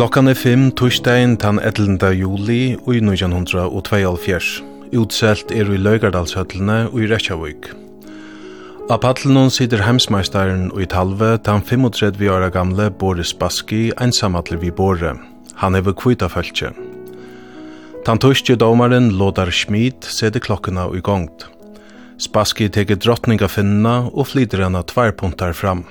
Klokkan er 5 torsdagen tann 11. juli og i 1922. Utselt er i Løygardalshøtlene og i Reykjavík. Av paddelen sitter heimsmeisteren og i talve tan 35 år gamle Boris Baski einsamallir vi Bore. Han hever kvita følge. Tan torsdag domaren Lodar Schmid setter klokkena i gongt. Spaski teker drottninga finna og flyter henne tvær puntar fram.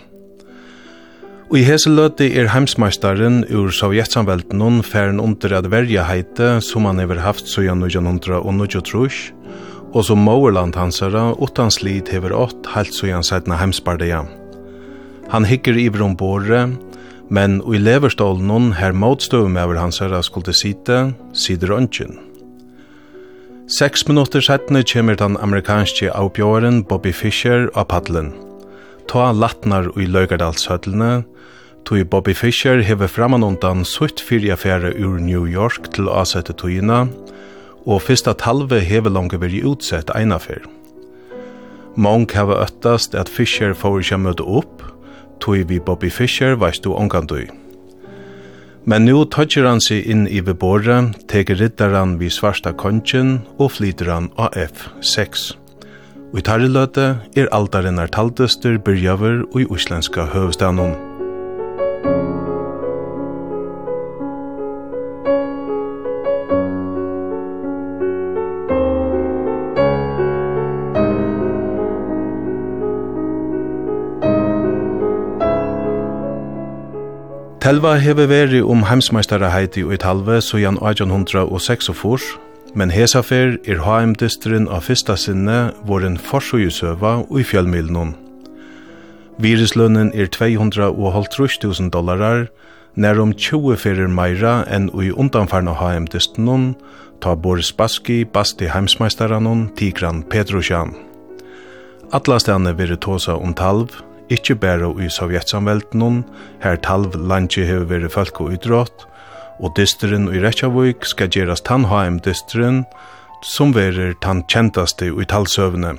Og i hese løti er heimsmeistaren ur sovjetsamveldnun færen under at verja heite som han hever haft søyan 1923, og som Mauerland hansara utan slid hever ått heilt søyan sætna heimsbardeja. Han hikker i om båre, men i leverstålen her motstøvum over hansara skulle site, sider ønsken. Seks minutter sættene kommer den amerikanske avbjøren Bobby Fischer av paddelen. Ta latnar i Løygardalshøtlene, Tui Bobby Fischer hever framanundan sutt fyrir affære ur New York til asette tøyina, og fyrsta talve hever langt veri utsett einafer. Mong hava øttast at Fischer får ikkje møte opp, tui vi Bobby Fischer veist du omkandui. Men nu tøtjer han seg inn i bebore, teker riddaran vi svarsta kongen og flyter han AF-6. Og i tarriløte er altarenar taldester byrjaver og i uslenska høvstanon. Telva hever veri om heimsmeistaraheiti og i talve så jan 1846, men hesafer er haimdisteren av fyrsta sinne våren forsøgjusøva og i fjellmylnon. Viruslønnen er 250.000 dollarar, nærum 20 fyrir meira enn ui undanfarna haimdistenon, ta Boris Baski, Basti heimsmeistaranon, Tigran Petrosjan. Atlastane veri tåsa om talv, ikkje bæra i sovjetsamveldnun, her talv landje hever veri folk og utrått, og disteren i Reykjavik skal gjerast tann HM-disteren, som verir tann kjentaste i talsøvne.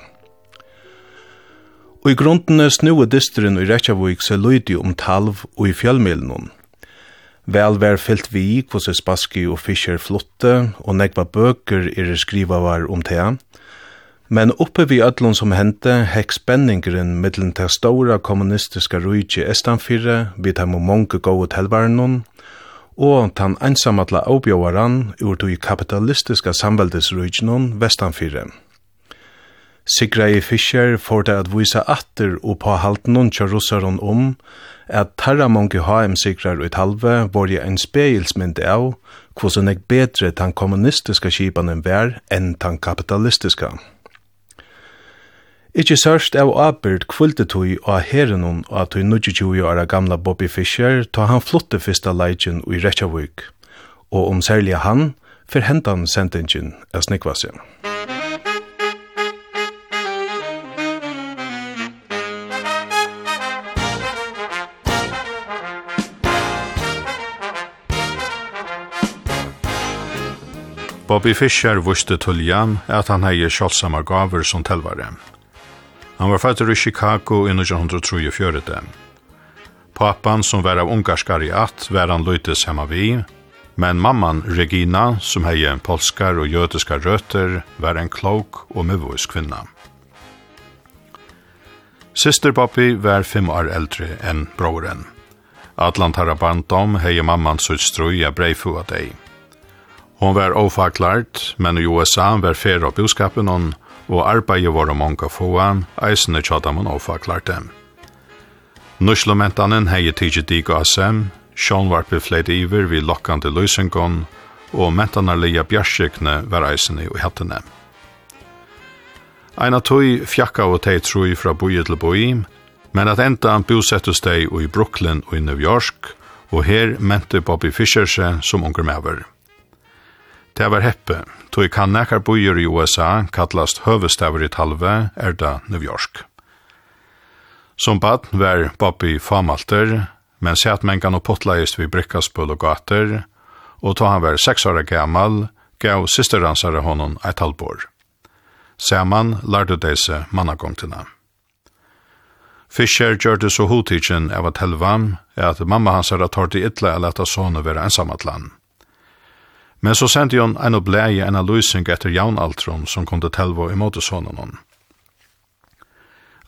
Og i grundene snue disteren i Reykjavik se lydig om talv og i fjallmilnun. Vel vær fyllt vi i hvordan Spassky og Fischer flotte, og negva bøker er skrivavar om tega, Men uppe vi ödlun som hente hekk spenningren mittlen til stora kommunistiska rujtje estanfyrre vid heim og mange gode telvarnon, og tan einsamatla avbjåaran ur tog kapitalistiska samveldesrujtjenon vestanfyrre. Sigrei Fischer får det at vise atter og på halten noen kjør russaren om at tarra mange HM-sigrar ut halve var jeg en spegelsmynd av hvordan jeg bedre tan kommunistiska kipanen vær enn tan kapitalistiska. Ikki sørst av abyrd kvulti tui og herrenun av tui 29 åra gamla Bobby Fischer ta han flotte fyrsta leitjen ui Reykjavik, og om særlig han, fyr hentan sentingen av snikvasi. Bobby Fischer vuste til Jan at han hei kjølsamme gaver som telvare. Han var føtter i Chicago i 1934. Papan, som var av ungarskar i att, var han løytes hemma vi, men mamman Regina, som hei polskar og jødiska rötter, var en klok og mivås kvinna. Sister Bobby var fem år eldre enn broren. Atlant har bandom hei mamman sitt strøy av deg. Hon var ofaklart, men i USA var fer av boskapen hon og arbeid var mange fåan, eisene tjata man ofaklarte. Nuslomentanen hei tidsi dig og asem, sjånvarpe fleit iver vi lokkande løysengon, og mentanarlia bjarskjøkne var eisene og hettene. Eina tøy fjakka og tei trui fra boi til boi, men at enda bosettus dei i Brooklyn og i New York, og her mente Bobby Fischer seg som unger mever. Det var heppe, tog kan nekar bojer i USA kallast høvestavur i talve, er da New York. Som bad var Bobby Famalter, men sett mengan og potlaist vi brikkaspøl og gater, og ta han var seks år gammal, gav systeransare honom eit halvbor. Saman lærte desse mannagongtina. Fischer gjør det så hotidgen av at helva, er at mamma hans er at tårte ytla er leta sånne være ensamatlan. Men så sendte hun en og blei en løysing etter jaunaltron som kom til telvo i sånne noen.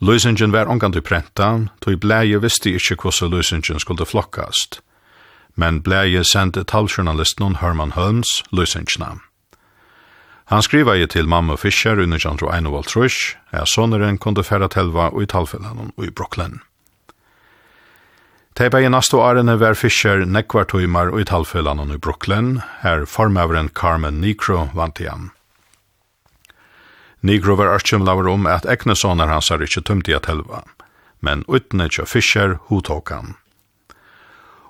Løsningen var omgant i prenta, tog blei visste ikke hvordan løsningen skulle flokkast. Men blei sendte taljournalisten Herman Holmes løsningene. Han skriva i til mamma Fischer under Jandro Einovald Trush, er sonneren kunde færa telva og i talfellan og i Brooklyn. Tei bægi nastu årene var Fischer nekvartøymar og i talfølanen i Brooklyn, her formøveren Carmen Nikro vant igjen. Nikro var artsumlaver om at egnesoner hans er ikkje tumt i at helva, men utne tja Fischer hotok han.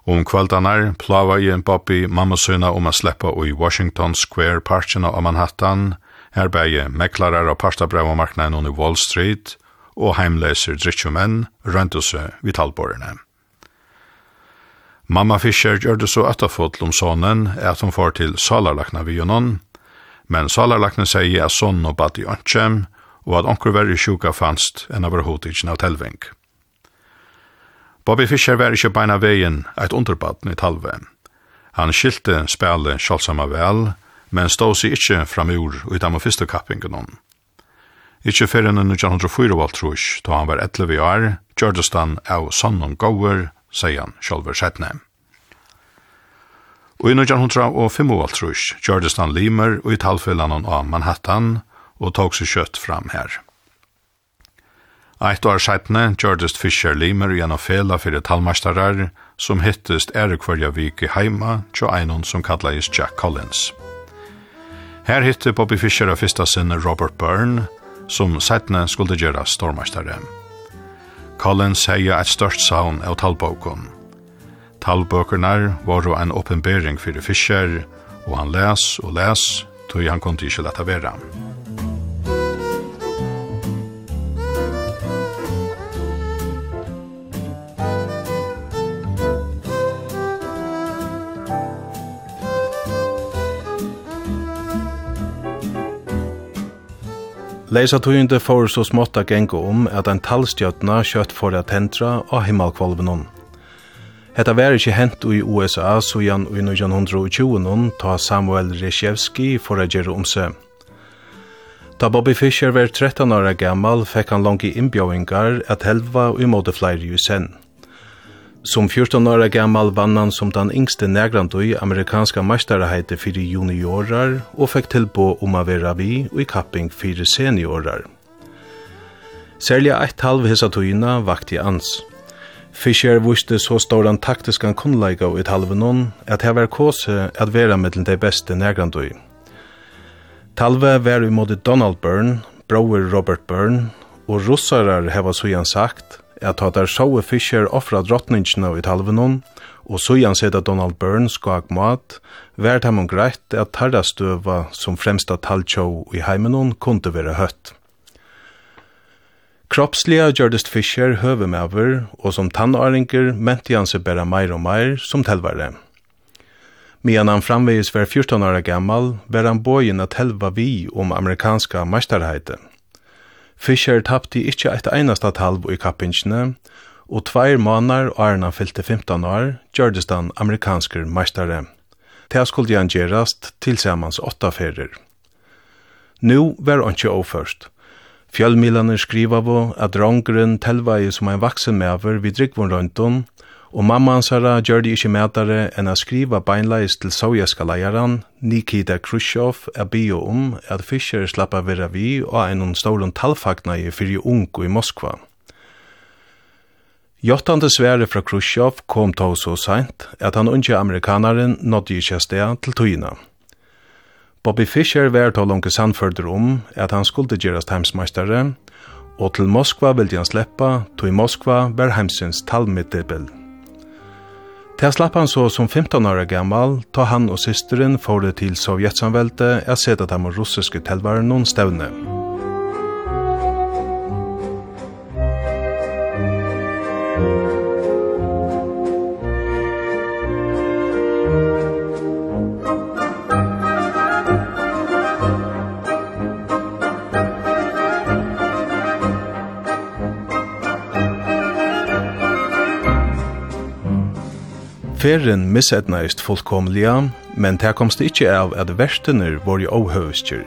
Om kvaldanar plava i en bobby mammasøyna om a sleppa i Washington Square parkina av Manhattan, her bægi meklarar av partabrev og marknaden i Wall Street, og heimleser drittjumenn røntuse vid talborene. Mamma Fischer gjør det så etterfått om sonen at hun får til salarlakna vi honom, men salarlakna sier at sonen og bad i ønskjem, og at onker verre sjuka fanst enn av hodidgen av telving. Bobby Fischer var ikke beina veien et underbaden i talve. Han skilte spille sjálfsamma vel, men stod seg ikke framur i dem og første kappingen om. Ikke før enn 1904 valgt trus, da han var 11 år, gjørtes han av sonnen gåver sier han sjálfur setne. Og i 1955 gjørdes han limer og i talfellanen av Manhattan og tok seg kjøtt fram her. Eitt år setne gjørdes Fischer limer en fela fyrir talmeistarar som hittest ærekvarja vik i heima tjo einon som kallais Jack Collins. Her hitte Bobby Fischer av fyrsta sinne Robert Byrne som setne skulle gjøre stormastare. Collins sier eit størst saun av talbåkon. Talbøkernar var en oppenbering fyrir Fischer, og han les og les, tog han kunne ikkje leta vera. Leisa tøyende får så smått av gengo om at en tallstjøtna kjøtt for at tentra av himmelkvalvenon. Hetta var ikkje hent i USA sujan i 1920 ta Samuel Reshevski for a gjerra om seg. Da Bobby Fischer var 13 år gammal fekk han langi innbjøvingar at helva og i måte flere i sen. Som 14 år gammal vann han som den yngste negrant i amerikanska meisterheite fyrir juniorar og fekk tilbå om å være vi og i kapping fyrir seniorar. Særlig eitt halv hessa tøyina vakti ans. Fischer vuste så stor taktiskan kunnleika og et halvenon at her var kåse at vera mellom de beste negrant i. Talve var i måte Donald Byrne, bror Robert Byrne, og russarar heva sujan sagt – at ta der soe Fischer offra drottningene i talvenon, og søjan sida Donald Byrne skak mat, vært ham greit at tarra støva som fremsta taltjå i heimenon kunde være høtt. Kroppsliga gjørdest Fischer høvemæver, og som tannaringer mente han seg bæra meir og meir som telvare. Medan han framvegis var 14 år gammal, var han bøyen at helva vi om amerikanska meisterheiten. Fischer tappte ikkje eit einasta talv i kappingsene, og tveir månar og arna fyllte 15 år, gjørdes den amerikanske meistare. Det skulle han gjerast tilsammans åtta ferier. Nu var han ikke overførst. Fjellmilene skriva på at rongren telveie som en vaksen mever vid Rikvon og mamma hansara gjør det ikke medare enn å skriva beinleis til sovjeska leieren Nikita Khrushchev er bio om at Fischer slappa vera vi og en stålen talfagna i fyrir ungu i Moskva. Jottande svære fra Khrushchev kom tå så sent at han unge amerikanaren nådde ikke sted til tøyina. Bobby Fischer var tå langt sannførder om at han skulle gjerast heimsmeistere, og til Moskva ville han sleppa, til i Moskva var heimsins talmiddebel. Til slapp han så som 15 år gammal, ta han og systeren fore til Sovjetsamvelte at han var og russiske tilværen noen stevne. Ferien missetnaist fullkomliga, men det komst ikkje av at verstener var jo avhøvskjer.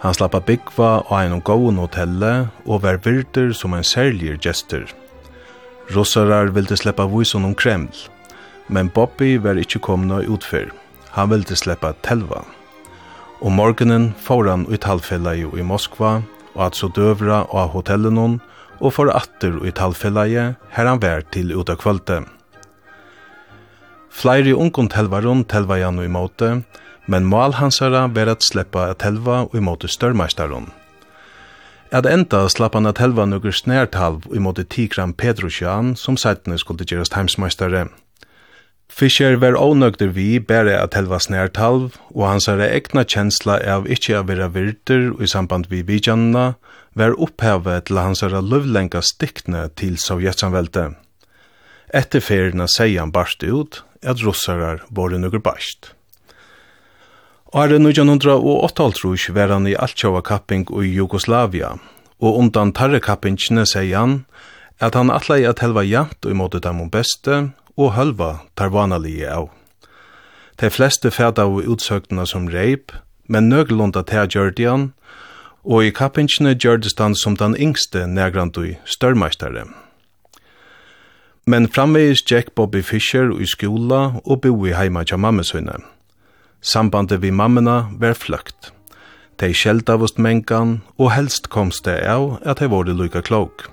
Han slappa byggva og ein og gåen hotelle, og var virter som en særlig gestur. Rossarar ville sleppa vysen om Kreml, men Bobby var ikkje komna utfyr. Han ville sleppa telva. Og morgenen får han ut halvfellet i Moskva, og at så døvra av hotellet noen, og for atter ut halvfellet her han vær til ut av kvöldet. Flere ungun telvaron telva janu i måte, men mål hansara var at sleppa at telva og i måte størmeistaron. At enda slapp han at helva nukur snærtalv i måte Tigran Petrosjan som seitene skulle gjerast heimsmeistare. Fischer var ónøgder vi bære at helva snærtalv og hans egna kjensla av ikkje a vera virter i samband vi vidjanna var opphavet til hans løvlenga stikkne til sovjetsanvelte. Etter ferina sier han barst ut at russarar bor nukur bast. Are 1908 var han i Altjava kapping i Jugoslavia, og undan tarre kappingene sier han at han atlei at helva jant og imot dem om beste, og helva tarvanalige av. De fleste fæda av utsøktene som reip, men nøglunda til gjørdian, og i kappingene gjørdes han som den yngste negrandui størmeistare. Men framvegis Jack Bobby Fischer i skola og bo i heima tja mammesunne. Sambandet vi mammena var fløkt. De skjelda vost mengan, og helst komst det av at de vore lykka klok.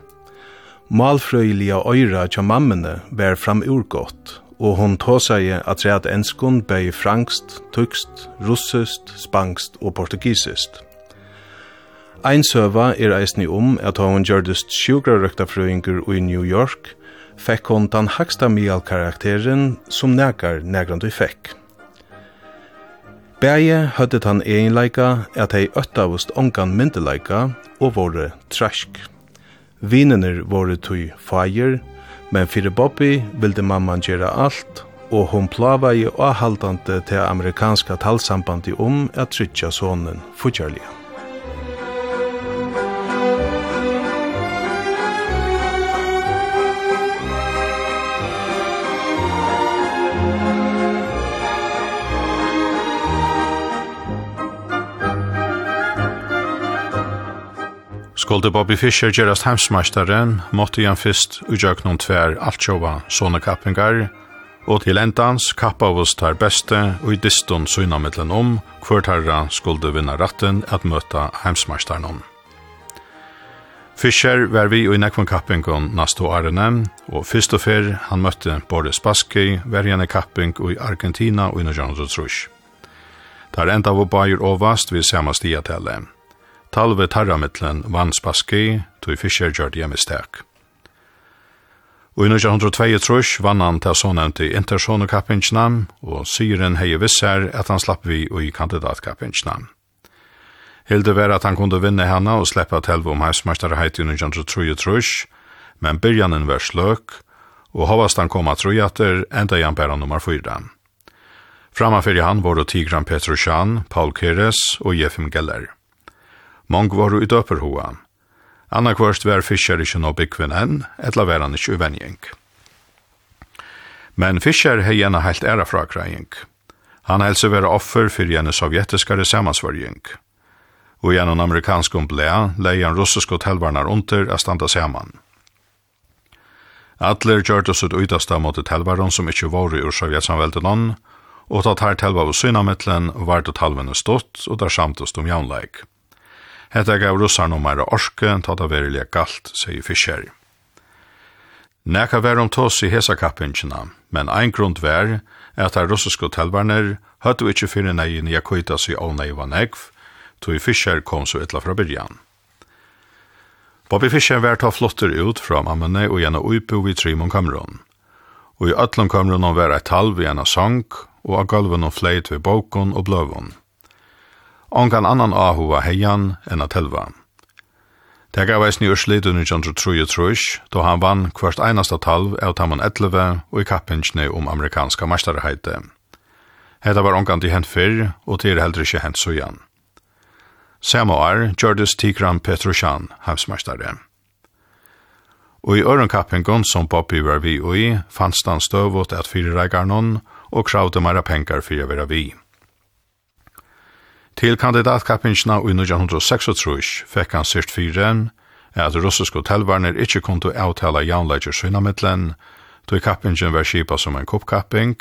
Malfrøyliga øyra tja mammene var framurgått, og hon tåsa i at reat enskund bei frankst, tukst, russist, spangst og portugisist. Ein søva er eisni om at hon gjørdest sjukrarøkta frøyngur i New York – fekk hon den hagsta mialkarakteren som nekar nekrand vi fekk. Bæje høttet han egenleika at hei øttavust ongan myndeleika og våre trask. Vinner våre tui fire, men fyrir Bobby vilde mamman gjera alt, og hon plava og haldande til amerikanska talsambandi om at trytja sonen futjarliga. Skolde Bobby Fischer gerast heimsmeistaren, måtte han fyrst utjøknum tver altsjåva sånne kappingar, og til endans kappa oss tar beste og i diston syna mittlen om hver tarra skulde vinna ratten at møta heimsmeistaren om. Fischer var vi i nekvun kappingon nasto arene, og fyrst og fyrr han møtte Boris Baski, verjane kapping i Argentina og i Trush. Tar enda av bajer og vast vi samme stiatelle. Talve tarramittlen vann Spassky, tog Fischer gjør det mistak. Og i 1922 vann han til så nevnte Intersonekappinjene, og syren hei visser at han slapp vi i kandidatkappinjene. Hilde var at han kunde vinne henne og sleppa til om heimsmeisterheit i 1923, men byrjanen var sløk, og havast han kom at trojater enda jan bæra nummer 4. Framafyrir han var Tigran Petrosjan, Paul Keres og Jefim Geller. Mong var i døperhoa. Anna kvørst var fischer ikkje no byggvinn enn, etla var han ikkje uvenjeng. Men fiskar hei henne heilt æra fra kreiing. Han helse vera offer fyrir gjerne sovjetiskare samansvörjeng. Og gjennom amerikansk umblea leie han russisk hotellvarnar under a standa saman. Atler gjørt oss ut utasta mot telvaron som ikkje var i ur og tatt her telva av synamettlen vart og talvene stått, og der samtast om jaunleik. Hetta gav russarna meira orske, ta ta verilega galt, sier Fischer. Nekka var om tås i hesa kappingina, men ein grund var at her russiske telvarner høttu ikkje fyrir negin i akuitas i van egv, tog Fischer kom så etla fra byrjan. Bobby Fischer var ta flotter ut fra Amene og gjerne Uipo vid Trimon kamron. Og i Atlon Kamerun var et halv i ena sang, og av galven og fleit ved bokon og bløvon ongan annan ahua heian enn at helva. Det gav eisen i Ørslit under 1933, då han vann hvert einasta talv av Taman 11 og i kappingsne om amerikanska mestarheite. Hetta var ongan til hent fyrr, og til heldre ikkje hent sujan. Samme år Gjordis Tigran Petrosjan heimsmestare. Og i ørenkappingon som Bobby var vi og i, fanns han støvåt at fyrirreikarnon og kravde meira penkar fyrir å være vi. Til kandidatkappingina i 1936 fikk han sirt fire at russiske telvarnir ikkje kundu avtale jaunleger synamittlen, tog kappingen var kipa som en koppkapping,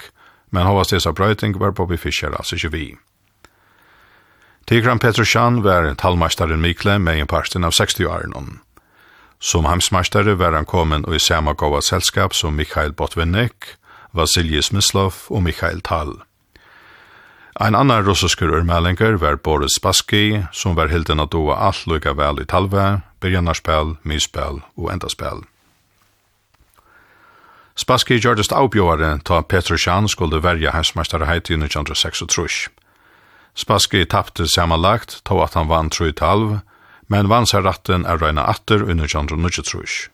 men hovast dessa brøyting var Bobby Fischer altså ikke vi. Tigran Petrosjan var talmastaren Mikle med en parsten av 60-åren. Som heimsmastare var han kommen og i samme gåva selskap som Mikhail Botvinnik, Vasilij Smyslov og Mikhail Tal. Ein annan russiskur urmælingar var Boris Spassky, som var hilden at doa alt lukka vel i talve, byrjanarspel, myspel og endaspel. Spassky gjørdest avbjåare ta Petr Sjan skulle verja hensmestare heit i 1936. Spassky tappte samanlagt, ta at han vann 3-12, men vann seg ratten er røyna atter i 1936.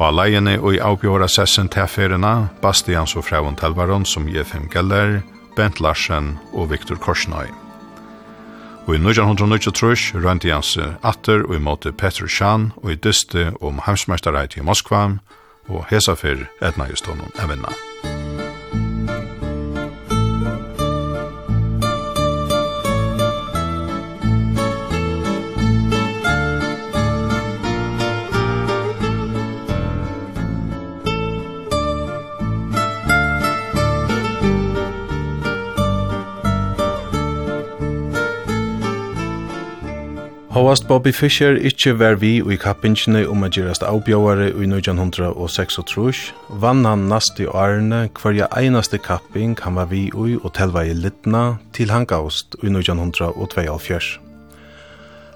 Og alleiene og i avbjåare sessen tilferina, Bastian så fraun talvaron som Jefim Geller, Bent Larsen og Viktor Korsnøy. Og i 1923 rønte han seg atter og imot Petr Sjan og i dyste om heimsmeisterreit i Moskva, og hesa fyr etna just honom evinna. Sjåast Bobby Fischer ikkje var vi i kappingene om a gerast avbjåare i 1936, vann han nast i årene hverja einaste kapping han var vi i og telva i Littna til han gaust i 1942.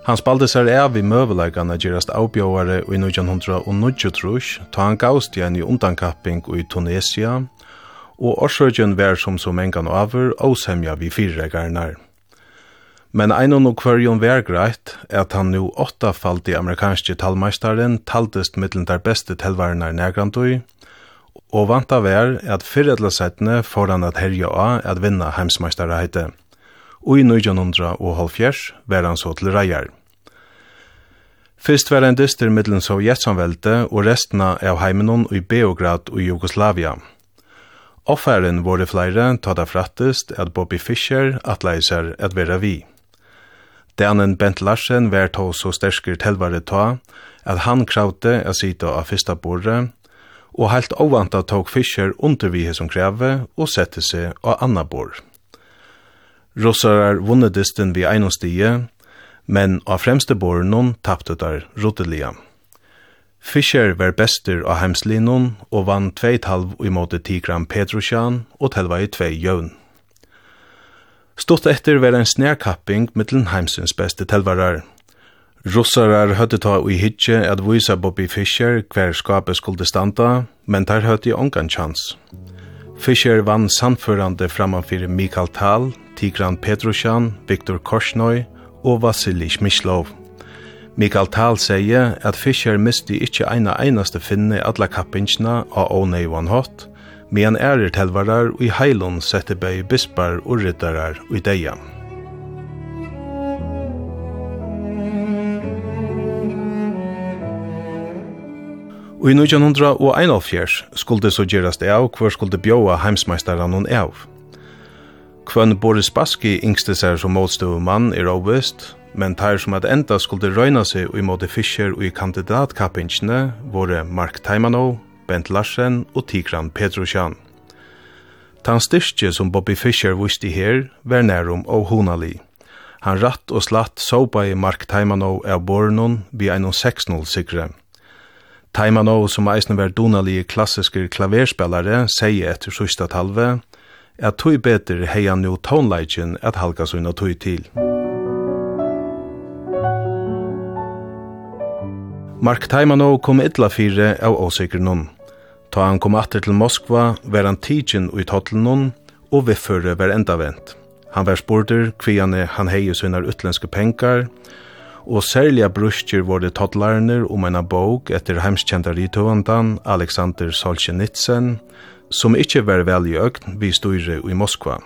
Han spalde seg av i møvelegane gerast avbjåare i 1939, ta han gaust igjen i undankapping i Tunesia, og årsøkjen var som som engan over, og semja vi fyrregarnar. Men ein og kvarjon vær greit at han nu åttafaldig amerikanske talmeistaren taldist mittlen der beste telvarnar nærgrantui, og vanta vær at fyrredlasetne får han at herja av at vinna heimsmeisterheite. Og i 1900 og halvfjers vær han så til reier. Fyrst var en dyster mittlen sovjetsamvelte og restna av heimenon i Beograd og Jugoslavia. Offeren våre flere tada frattest at Bobby Fischer atleiser at vera vi. Danen Bent Larsen var tå så stersker telvare ta, at han kravte a sida av fyrsta borre, og helt ovanta tåg Fischer under vi som kreve og sette seg av anna bor. Rossarar vunne dysten vi einom stie, men av fremste boren tappte der rodelia. Fischer var bester av hemslinon og vann 2,5 imot gram Petrosjan og telva i 2 jøvn. Stort etter var en snærkapping mittlen heimsins beste telvarar. Russarar høtte ta ui hitje at vise Bobby Fischer hver skapet skulle standa, men der høtte i ongan chans. Fischer vann samførande framanfyrir Mikael Tal, Tigran Petrosjan, Viktor Korsnøy og Vasily Shmishlov. Mikael Tal sier at Fischer misti ikkje eina einaste finne alla kappingsna av Onei One Hot medan ærer telvarar og i heilon sette bei bispar og rittarar og i deia. Og i 1991 skulle det så gjerast det av hver skulle bjóa heimsmeistaran hon av. Kvann Boris Baski yngste seg som målstøv mann er avvist, men tar som at enda skulle røyna seg og imot Fischer og i kandidatkappingsne våre Mark Taimanov, Bent Larsen og Tigran Petrosjan. Tan styrke som Bobby Fischer viste her var nærum og honali. Han ratt og slatt sopa i Mark Taimano av Bornon vi ein 6-0 sikre. Taimano, som eisne var donali klassiske klaverspillare, sier etter sista talve, at tog beter heia nu tonleitjen at halka sunna tog til. Mark Taimano kom illa fire av åsikernån. Ta han kom atter til Moskva, var han tidsin ui tottelnån, og vifføre var enda vent. Han var spurter kviane han hei sønner utlenske pengar, og særliga brustjer vårde tottlarner om en bok etter heimskjenta rituvandan Alexander Solzhenitsyn, som ikkje var vel i økt vi styre i Moskva.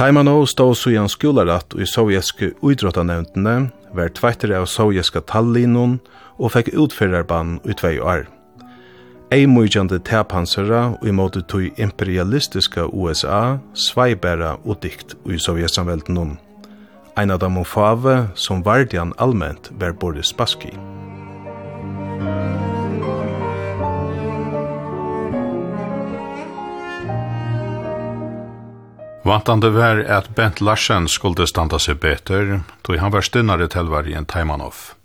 Taimanov stod så i en skolaratt i sovjetske uidrottanevntene, var tveitere av sovjetska tallinon og fikk utførerbann i tvei år eimujande tapansara og imot tui imperialistiska USA, sveibæra og dikt i sovjetsamvelden om. Ein av dem og fave som vardian allment var Boris Baski. Vantande var at Bent Larsen skulle standa seg betur, tog han var stinnare til vargen Taimanov.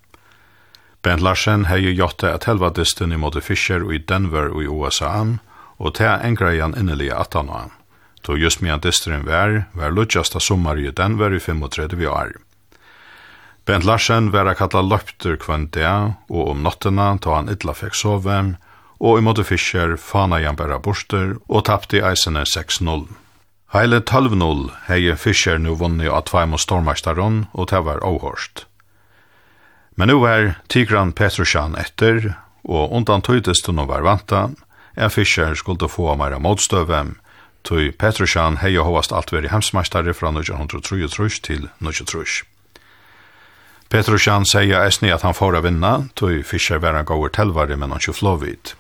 Bent Larsen hei jotta at helva dysten i måte Fischer i Denver og i USA og ta han innelig at han var. Då just medan dysteren vær, vær lutjasta sommar i Denver i 35 år. Bent Larsen vær kalla løpter kvann det, og om nottena ta han idla fekk sove, og i måte Fischer fana jan bæra borster og tappte i eisene 6-0. Heile 12-0 hei Fischer nu vunni av tveim og stormarstaron, og det var avhørst. Men nu var Tigran Petrosjan etter, og undan tøytest hun var vanta, er fischer skulle få meira motstøve, tøy Petrosjan hei og hovast alt veri hemsmeistare fra 1933 til 1933. Petrosjan sier esni at han får av vinna, tøy fischer var en gåver telvare, men han ikke flåvid.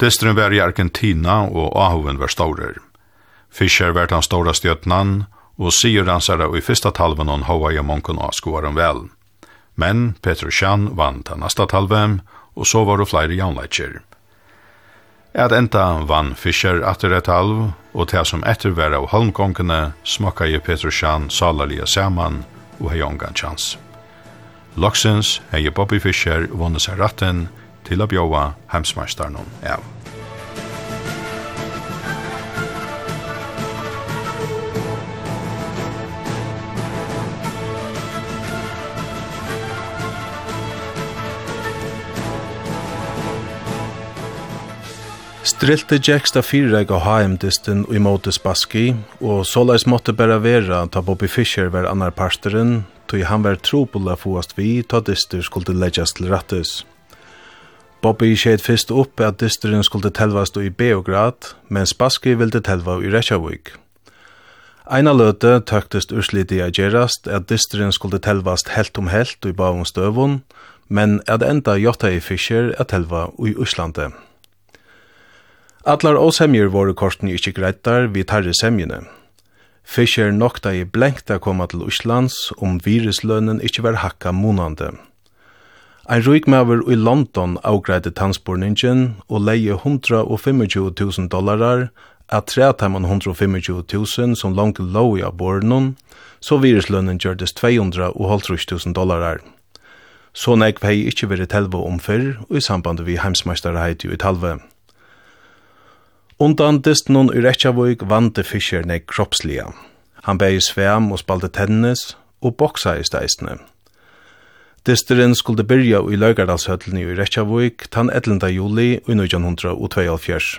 Destren var i Argentina, og ahoven var staurer. Fischer var den stora stjøtnan, og sier ansara i fyrsta talven hon hova i monken og skoar om vel. Men Petr Sjan vann ta nasta talven, og så var det flere jaunleitjer. Et enda vann Fischer atter et halv, og til som etter var av holmgongene, smakka i Petr Sjan salalige saman og hei ongan chans. Loksens hei Bobby Fischer vunnet seg ratten til å bjåa hemsmeistaren av. Strilte Jacksta fyrreg og HM-disten i måte Spassky, og såleis måtte bæra vera ta Bobby Fischer var annar parsteren, tog han var trobola fåast vi ta dyster skulle leggjast til rattes. Bobby skjedd fyrst opp at dysteren skulle telvast i Beograd, men Spassky ville telva i Reykjavik. Eina løte tøktest ursliti a gerast at dysteren skulle telvast helt om helt i bavum støvun, men at enda jotta i Fischer at telva i Uslandet. Allar åsemjur våre kortene ikkje greitar vi tarre semjene. Fischer nokta i blenkt a koma til Íslands om viruslønnen ikkje var hakka monande. Ein rujkmaver i London avgreide tannspurningen og leie 125.000 dollarar at træt heimann 125.000 som langt lov i abornen, så viruslønnen gjørtes 250.000 dollarar. Så nek vei ikkje veri telva om fyrr og i samband vi heimsmeisterheit i talve. Undan distnun i Reykjavík vante Fischer nek kroppsliga. Han bei svem og spalte tennis og boksa i steisne. Disteren skulle byrja i Laugardalshøtlen i Reykjavík tann 11. juli i 1972.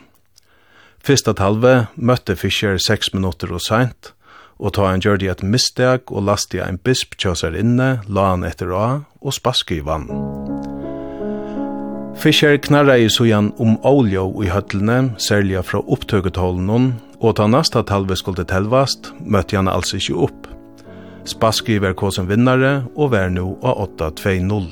Fyrsta talve møtte Fischer 6 minutter og seint, og ta han gjør det et misteg og lastig en bisp kjøsar inne, la han etter av og spaske i vann. Fischer knarra i sujan om oljo i høtlene, særlig fra opptøketålen og ta nasta talve skulle telvast, møtte han altså ikke opp. Spaskri var kåsen vinnare og vær nu av 8-2-0.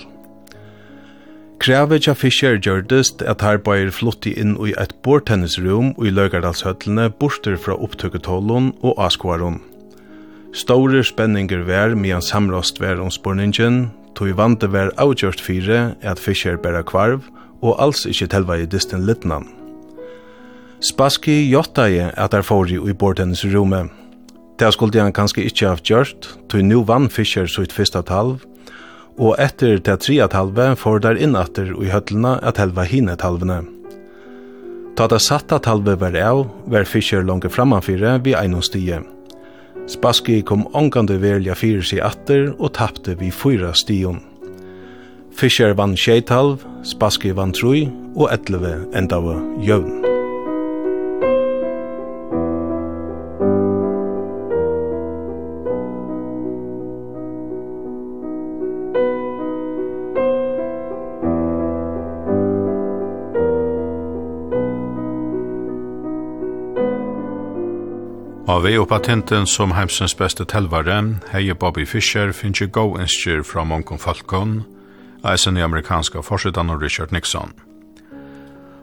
Kravet til Fischer gjørdest at her bare flotti inn i et bordtennisrum i Løgardalshøtlene borster fra opptøketålen og avskåren. Store spenninger vær med en samrast vær om spurningen, Tog i vante var avgjørst fire at fischer bæra kvarv og alls ikkje telva i distin litnan. Spassky jotta i at er fori i bortennis rume. Det skulle han kanskje ikkje haft gjørst, tog nu vann fischer sitt fyrsta talv, og etter det tria talve får der innatter i høtlina at helva hine talvene. Ta det satta talve var av, var fischer langt framanfyre vi einom stige. Spassky kom ongande velja fyrir sig atter og tapte vi fyra stion. Fischer vann 6,5, Spassky vann 3 og 11 endava jøvn. Av vei og patenten som heimsens beste telvare, heie Bobby Fischer, finnes jo go inskjer fra Monkon Falkon, eisen i amerikanska forsidan og Richard Nixon.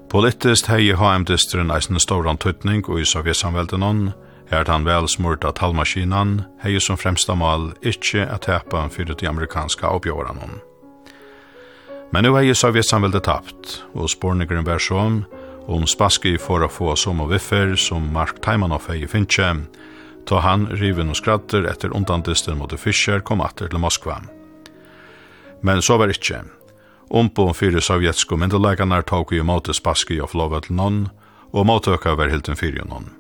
Politiskt heie HM-distren eisen ståran tøytning og i sovjetsamveldenon, her han vel smurta talmaskinan, hei som fremsta mal ikkje at tepa fyrir de amerikanska oppjåranon. Men nu hei sovjetsamveldet tapt, og spornigren vær som, om Spassky for å få som og viffer som Mark Taimanoff hei i Finche, ta han riven og skratter etter undantisten mot Fischer kom atter til Moskva. Men så var ikkje. Ombo fire sovjetsko myndelaganar tok i måte Spassky og flova til noen, og måtøka var hilden fyrir noen.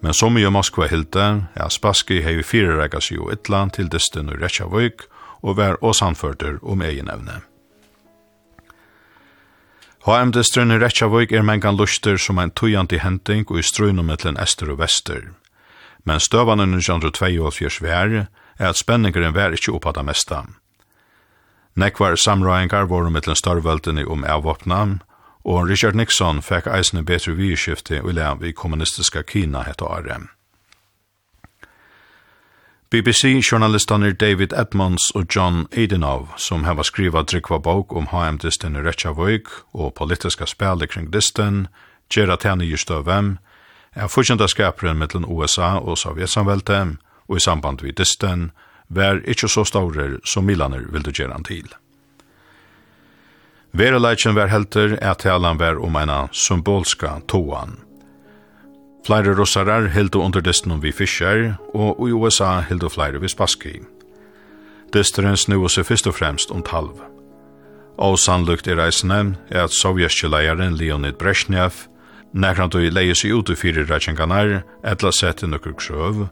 Men som i Moskva hilde, er Spassky hei fire regas jo ytla til disten og Rechavik, og var åsanførter om egen evne. HM-distren i Reykjavík er mengan luster som en tujandi henting og i strunum mellom ester og vester. Men støvanen 1922 vær er at spenningeren vær ikkje oppa det mesta. Nekvar samrøyngar voru mellom størvöldene om avvåpna, og Richard Nixon fekk eisne betre vyskifte og lev i kommunistiska Kina heta Arem. BBC-journalistene David Edmonds og John Edenov, som hava skriva drikva bok om HM-disten i Rechavøyk og politiska spæle kring disten, gjerra tæni just av hvem, er fortjendaskaperen mellom USA og Sovjetsamvelte, og i samband vid disten, vær ikkje så staurer som Milaner vil du gjerra til. Vereleitjen vær helter er talan vær om eina symbolska toan, Flere russarar hildu under distunum vi Fischer, og i USA hildu flere vi Spassky. Disturen snu seg fyrst og fremst om talv. Og sannlukt i reisene er at sovjerske leieren Leonid Brezhnev nekran du leie seg ut i fire reitjenganar etla sett i nukkur krøv,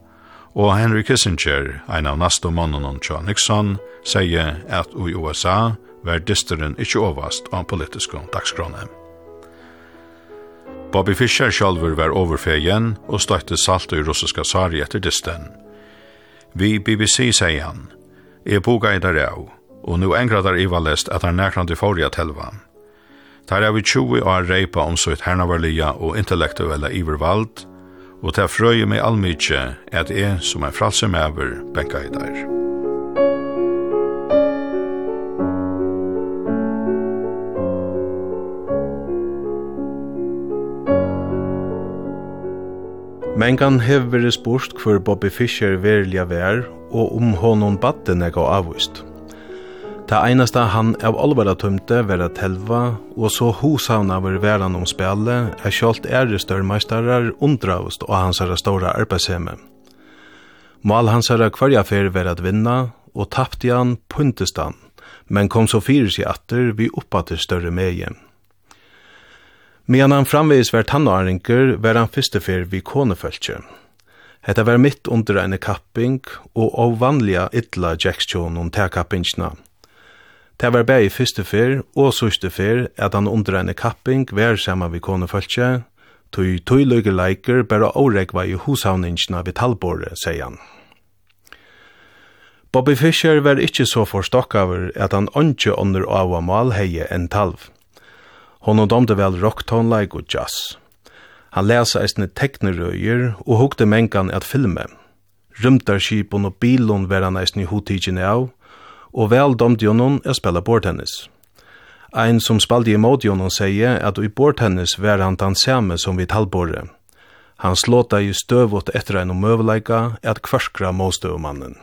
og Henry Kissinger, ein av nasto mannen John Nixon, sier at i USA var disturen ikkje overast av politiske dagskrone. Bobby Fischer sjálfur var overfegen og støtte salt i russiska sari etter disten. Vi BBC sier han, «Jeg boga i der av, og nu engra der i lest at han nekrande forrige telva. Der er vi 20 år reipa om sitt hernavarlia og intellektuella ivervald, og til frøy meg allmykje at jeg som en fralse mever benka i der.» Mengan kan veri spurt hver Bobby Fischer verilige vær og om honom batte nega avvist. Det einaste han av alvara tømte at telva og så hosavna var væran om spelet er kjolt ære størmeistarar undravust og hansara ståra arbeidshemme. Mal hansara kvarja fer var at vinna og tappte han puntestan, men kom så fyrir seg atter vi oppater større megjem. Medan han framvis var tannåringer, var han fyr vid konefølse. Hetta var mitt under eine kapping og avvanliga ytla jackstjon om tærkappingsna. Det var bæg fyr, og søstefer at han under eine kapping var saman vid konefølse, Tui tui løyge leiker bæra åregva i hushavningsna vid talbore, sier han. Bobby Fischer var ikkje så forstokkaver at han ønske under avvamal heie enn talv. Hon domde vel rocktonleik og jazz. Han lesa eisne teknerøyer og hukte mengan at filme. Rymtarskipon og bilon var han eisne i av, og vel domte honom er spela bordtennis. Ein som spaldi i mot honom sier at i bordtennis var han den samme som vi talbore. Han slåta i støvot etter en omøveleika at kvarskra måstøvmannen.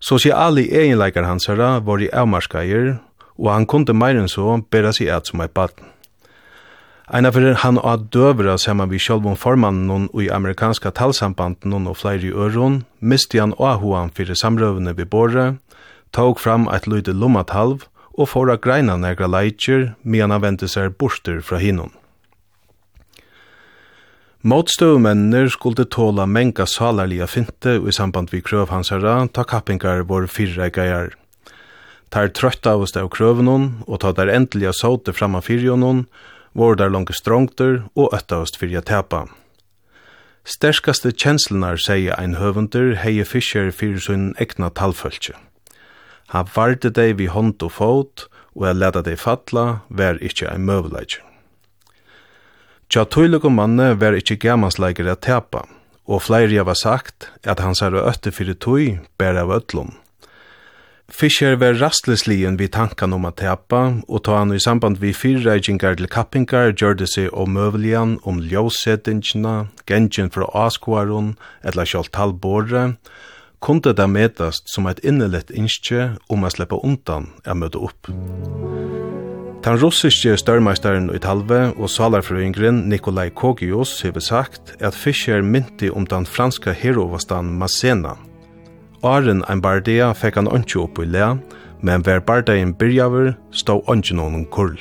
Sosiali egenleikar hans herra var i avmarskaier, og han kunde meir enn så bera seg et som eit baden. Eina fyrir han og døvra saman vi sjálvun formannen og i amerikanska talsambanden og flere i øron, misti han og hoan fyrir samrøvene vi borre, tók fram eit løyde lommatalv og fåra greina negra leitjer, medan han vente seg borster fra hinnon. Motstøvmennene skulle tåla menga salarliga finte i samband vi krøv hans herra, ta kappingar vår fyrre geier. Tar trøtta av oss av krøven hon, og ta der endelig av såte framman fyrir hon, var der langt strongter og øtta oss fyrir jeg tepa. Sterskaste kjenslenar, sier ein høvunder, heie fischer fyrir sin egna talfølse. Han varde deg vi hånd og fot, og jeg leda deg fatla, vær ikkje ein møvleik. Tja tøylig manne vær ikkje gammelsleikere at tepa, og flere var sagt at han sær øtte fyrir tøy bæra av øtlund. Fischer var rastlesligen vid tankan om att täpa och ta han i samband vid fyrreigingar till kappingar gjorde sig omövligan om ljåsettingarna, gengen fra askvaron eller kjoltalbåre, kunde det medast som ett innelett inskje om att släppa undan att möta upp. Den russiske størmeisteren i talve og salarfrøyngren Nikolai Kogios har sagt at Fischer mynti om den franska herovastan Massena – Åren ein bardea fekk han ønskje opp i lea, men hver bardeien byrjaver stå ønskje noen kurl.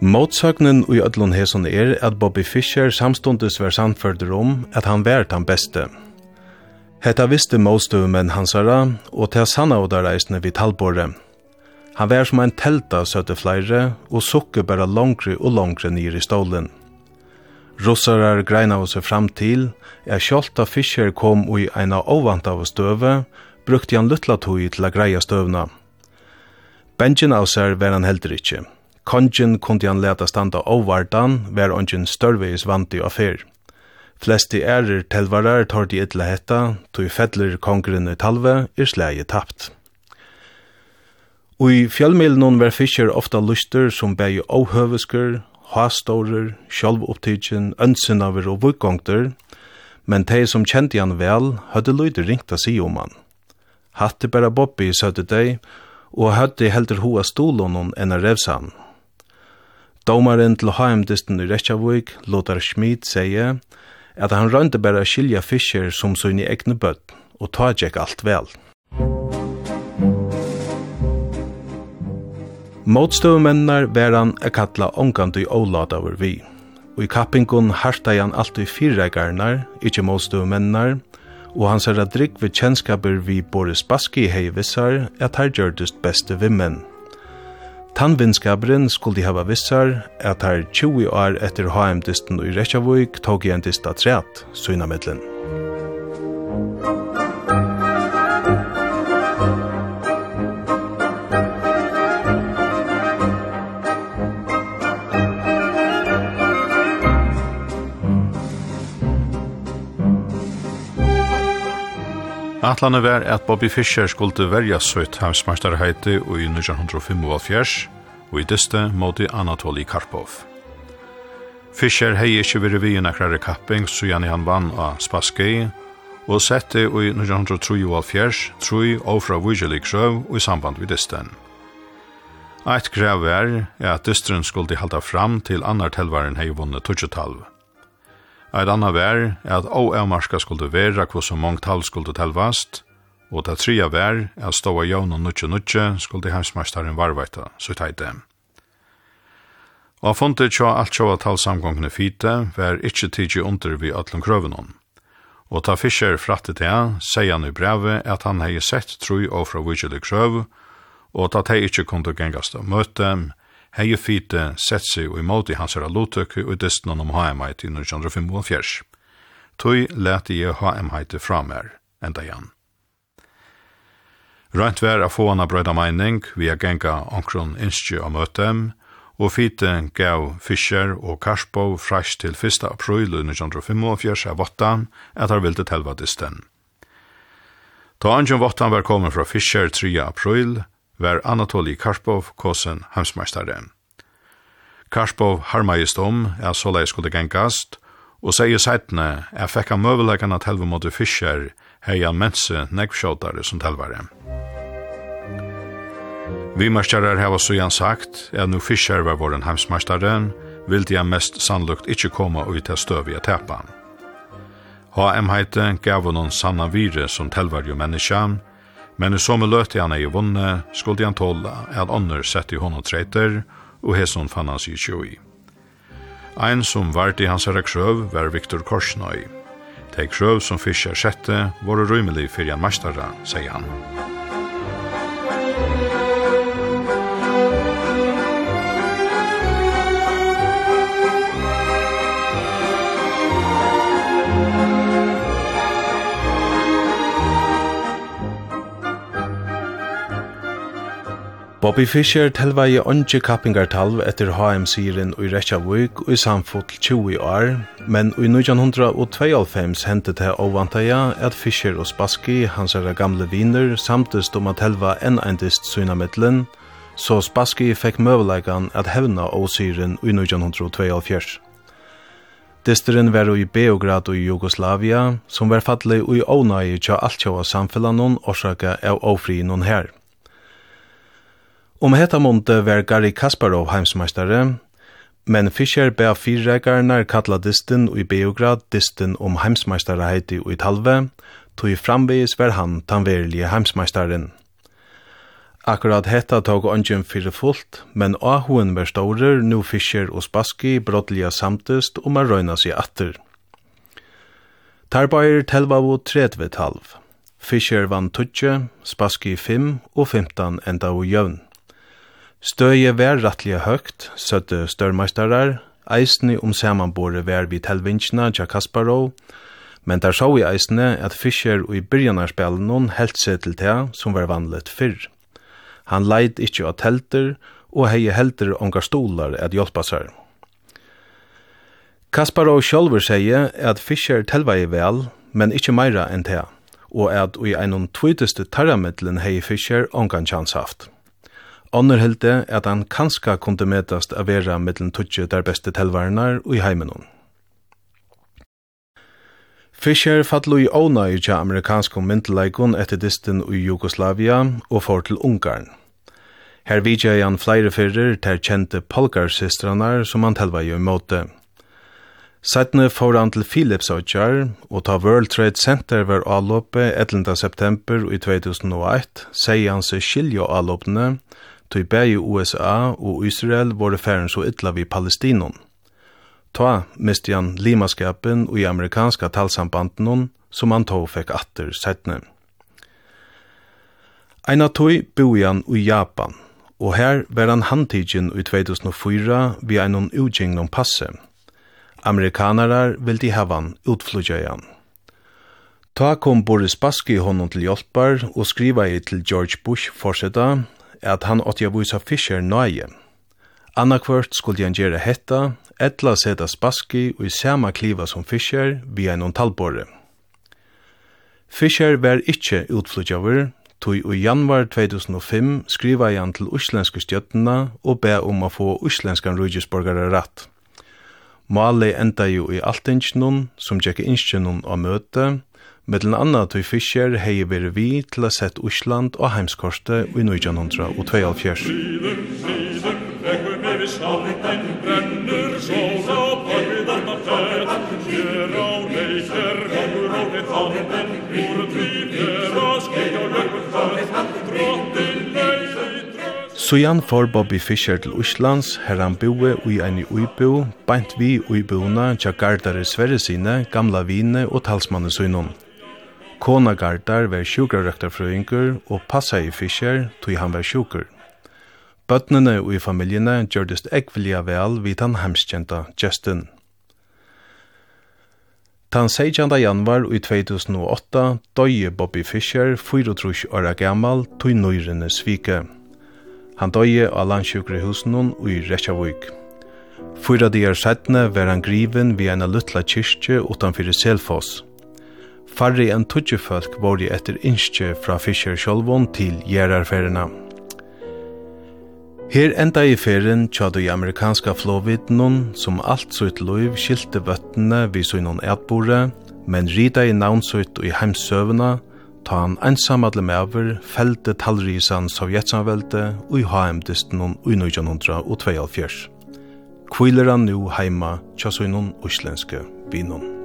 Motsøgnen i ødlun heson er at Bobby Fischer samstundes var samførder om at han var den beste. Hetta visste men hansara, og til sanna og der reisne vid talbore. Han var som ein telta søtte flere, og sukke bare langre og langre nyr i stålen. Russarar greinaðu seg fram til er kjolt av Fischer kom ui eina ovant av støve, brukte han luttla tui til a greia støvna. Benjen av seg var han heldur ikkje. Kongen kundi han leta standa óvartan, var ongen størveis vant i fyr. Flesti ærer telvarar tar de ytla hetta, tui fettler kongren i talve, er slegi tapt. Og i fjallmilen var Fischer ofta luster som bei óhøveskur, hastorer, sjálvupptidgen, ønsinnaver og vuggongter, men de som kjente han vel, hadde løyde ringt å si om han. Hatte bare Bobby, søtte de, og hadde heldur hoa stolon enn av revsan. Domaren til HM-disten i Reykjavik, Lothar Schmid, sier at han rønte bare skilja fischer som sunn i egne bøtt, og ta tjekk alt vel. Motstøvumennar var han er kalla omgandu óladavur vi. Og i kappingun harta han alltid fyrreikarnar, ikkje motstøvumennar, og han ser at drikk ved kjennskaper vi Boris Baski hei vissar at her gjørdest beste vimmen. Tannvinskaperen skulle hava vissar at her 20 år etter HM-disten i Reykjavik tog igjen dista træt, søgna medlen. Musik Atlane var at Bobby Fischer skulle verja søyt heimsmeistarheiti i 1905 og i dyste moti Anatoly Karpov. Fischer hei ikkje vire vi i nekrare kapping så gjerne han vann av Spaskei og sette i 1973 troi ofra vujelig sjøv og i samband vid dysten. Eit grev er at dystren skulle halda fram til annar telvaren hei vunnet 2012. Eit anna vær er at oavmarska skulle vera hva som mångt tal skulle telvast, og det tria vær er at ståa jaun og nutje nutje skulle heimsmeistaren varvaita, så teite. Og funnet tja alt tja talsamgångene fite, vær ikkje tidsi under vi atlum krøvenon. Og ta Fischer fratte det, sier han i brevet at han hei sett troi og fra vidjelig krøv, og at hei ikkje kunde gengast av møte, hei fite sett seg og imot i hans herra lotøk og dysten om HM-heit i 1945. Tøy lette jeg HM-heit fra mer, enda igjen. Rønt vær av fåana brøyda meining, vi er genga omkron innskje av møtem, og fite gav Fischer og Karsbo fræst til 1. april 1945 av Vottan, at han telva dysten. Ta anjon Vottan var kommet fra Fischer 3. april, var Anatolij Karpov kosen heimsmeistare. Karpov harmaist om at såleis skulle gengast, og sier seitne at fekka han møveleggan at helve måtte fischer heia mense negvskjåtare som telvare. Vi marskarar så igjen sagt at nu fischer var våren heimsmeistaren, vil de mest sannlukt ikkje koma ut til støvige tepan. HM-heite gav noen sanna vire som telvar jo menneskjan, Men som løte han ei vunne, skulle han tåle at ånder sette i og treter, og hesson fann han sig i. Ein som vart i hans herre krøv var Viktor Korsnøy. De krøv som fischer sjette var rymelig for en mestare, sier han. Bobby Fischer telvaði ongi kappingartalv etter HM-siren i Reykjavík i samfull 20 år, men i 1992 hentet det avvantaja at Fischer og Spassky, hans herra gamle viner, samtist om at telva enn eindist synamittlen, så Spassky fekk møveleikan at hevna av siren i 1992. Disteren var i Beograd og i Jugoslavia, som var fattelig i ånai tja altjava samfellanon orsaka av ofri her. Om hetta monte var Gary Kasparov heimsmeistare, men Fischer ber fyrreikarnar kalla distin og i Beograd distin om heimsmeistare heiti og i talve, tog framvegis var han tanverlige heimsmeistaren. Akkurat hetta tog ongen fyrir fullt, men ahoen var staurer, nu Fischer og Spassky brottliga samtist om a røyna seg atter. Tarbair telvavu tredve talv. Fischer vann 20, Spassky 5 og 15 enda og jøvn. Støye vær rattlige høgt, søtte størmeistarar, eisne om samanbore vær vi telvinskina tja Kasparov, men der så i eisne at Fischer og i byrjanarspelen noen helt seg til det som var vanlet fyrr. Han leid ikkje av telter, og hei helter ongar stolar at hjelpa seg. Kasparov sjálfur sier at Fischer telvei vel, men ikkje meira enn det, og at i einon tvitteste tarramidlen hei Fischer ongan chans haft. Onnur hilde at han kanska kunde metast a vera mittlen tutsi der beste telvarnar og i heimenon. Fischer fallu i åna i tja amerikanskom myndelaikon etter distin i Jugoslavia og for til Ungarn. Her vidja han flere fyrir ter kjente polgarsistranar som han telva i måte. Sætne får han til Philips og ta World Trade Center var avlåpet 11. september i 2001, sier han seg skilja avlåpene, og tog bæg USA og Israel våre færen så ytla vi Palestinon. Ta misti han limaskapen og i amerikanska talsambanden som han tog fikk atter sættne. Eina tog boi han i Japan, og her var han handtidgen i 2004 vi einon utgjengnom passe. Amerikanarar vil de hava han utflugjajan. Ta kom Boris Baski honom til hjelpar og skriva i til George Bush forsetta at han åtti a vysa fischer nøye. Annakvørt skulle han gjere hetta, etla seta spaski og i sama kliva som fischer via en talbore. Fischer var ikkje utflutjaver, tog i januar 2005 skriva han til uslenske stjøttena og be om å få uslenskan rujusborgare ratt. Mali enda jo i altingsnun som tjekke innskjennun av møte, Mellan annat tog Fischer hei veri vi til a sett Usland og heimskorte i 1942. Sujan for Bobby Fischer til Uslands, her han boe ui ein i uibu, beint vi uibuuna tja gardare sverre sine, gamla vine og talsmanne sunnum. Kona Gardar var sjukrarøktarfrøyngur og passa i fischer tog han var sjukur. Bøtnene og i familjene gjørdes ekvilja vel vid han hemskjenta Justin. Tan 16. januar i 2008 døye Bobby Fischer, 34 år gammal, tog nøyrene svike. Han døye av landsjukrehusen og i Reykjavik. Fyra dier sættene var han griven ved en luttla kyrkje utanfyrir Selfoss. Farri enn tutsi folk vore etter innskje fra Fischer Sjolvon til gjerarferina. Her enda i ferien tjadu i amerikanska flåvidnun som alt sutt loiv skilte vøttene vi så innan etbore, men rida i navnsutt og i heimsøvna, ta han einsamadle mever, felte talrisan sovjetsanvelde og i haemdistnån ui 1942. Kviler han nu heima tja så innan uslenske vinnån.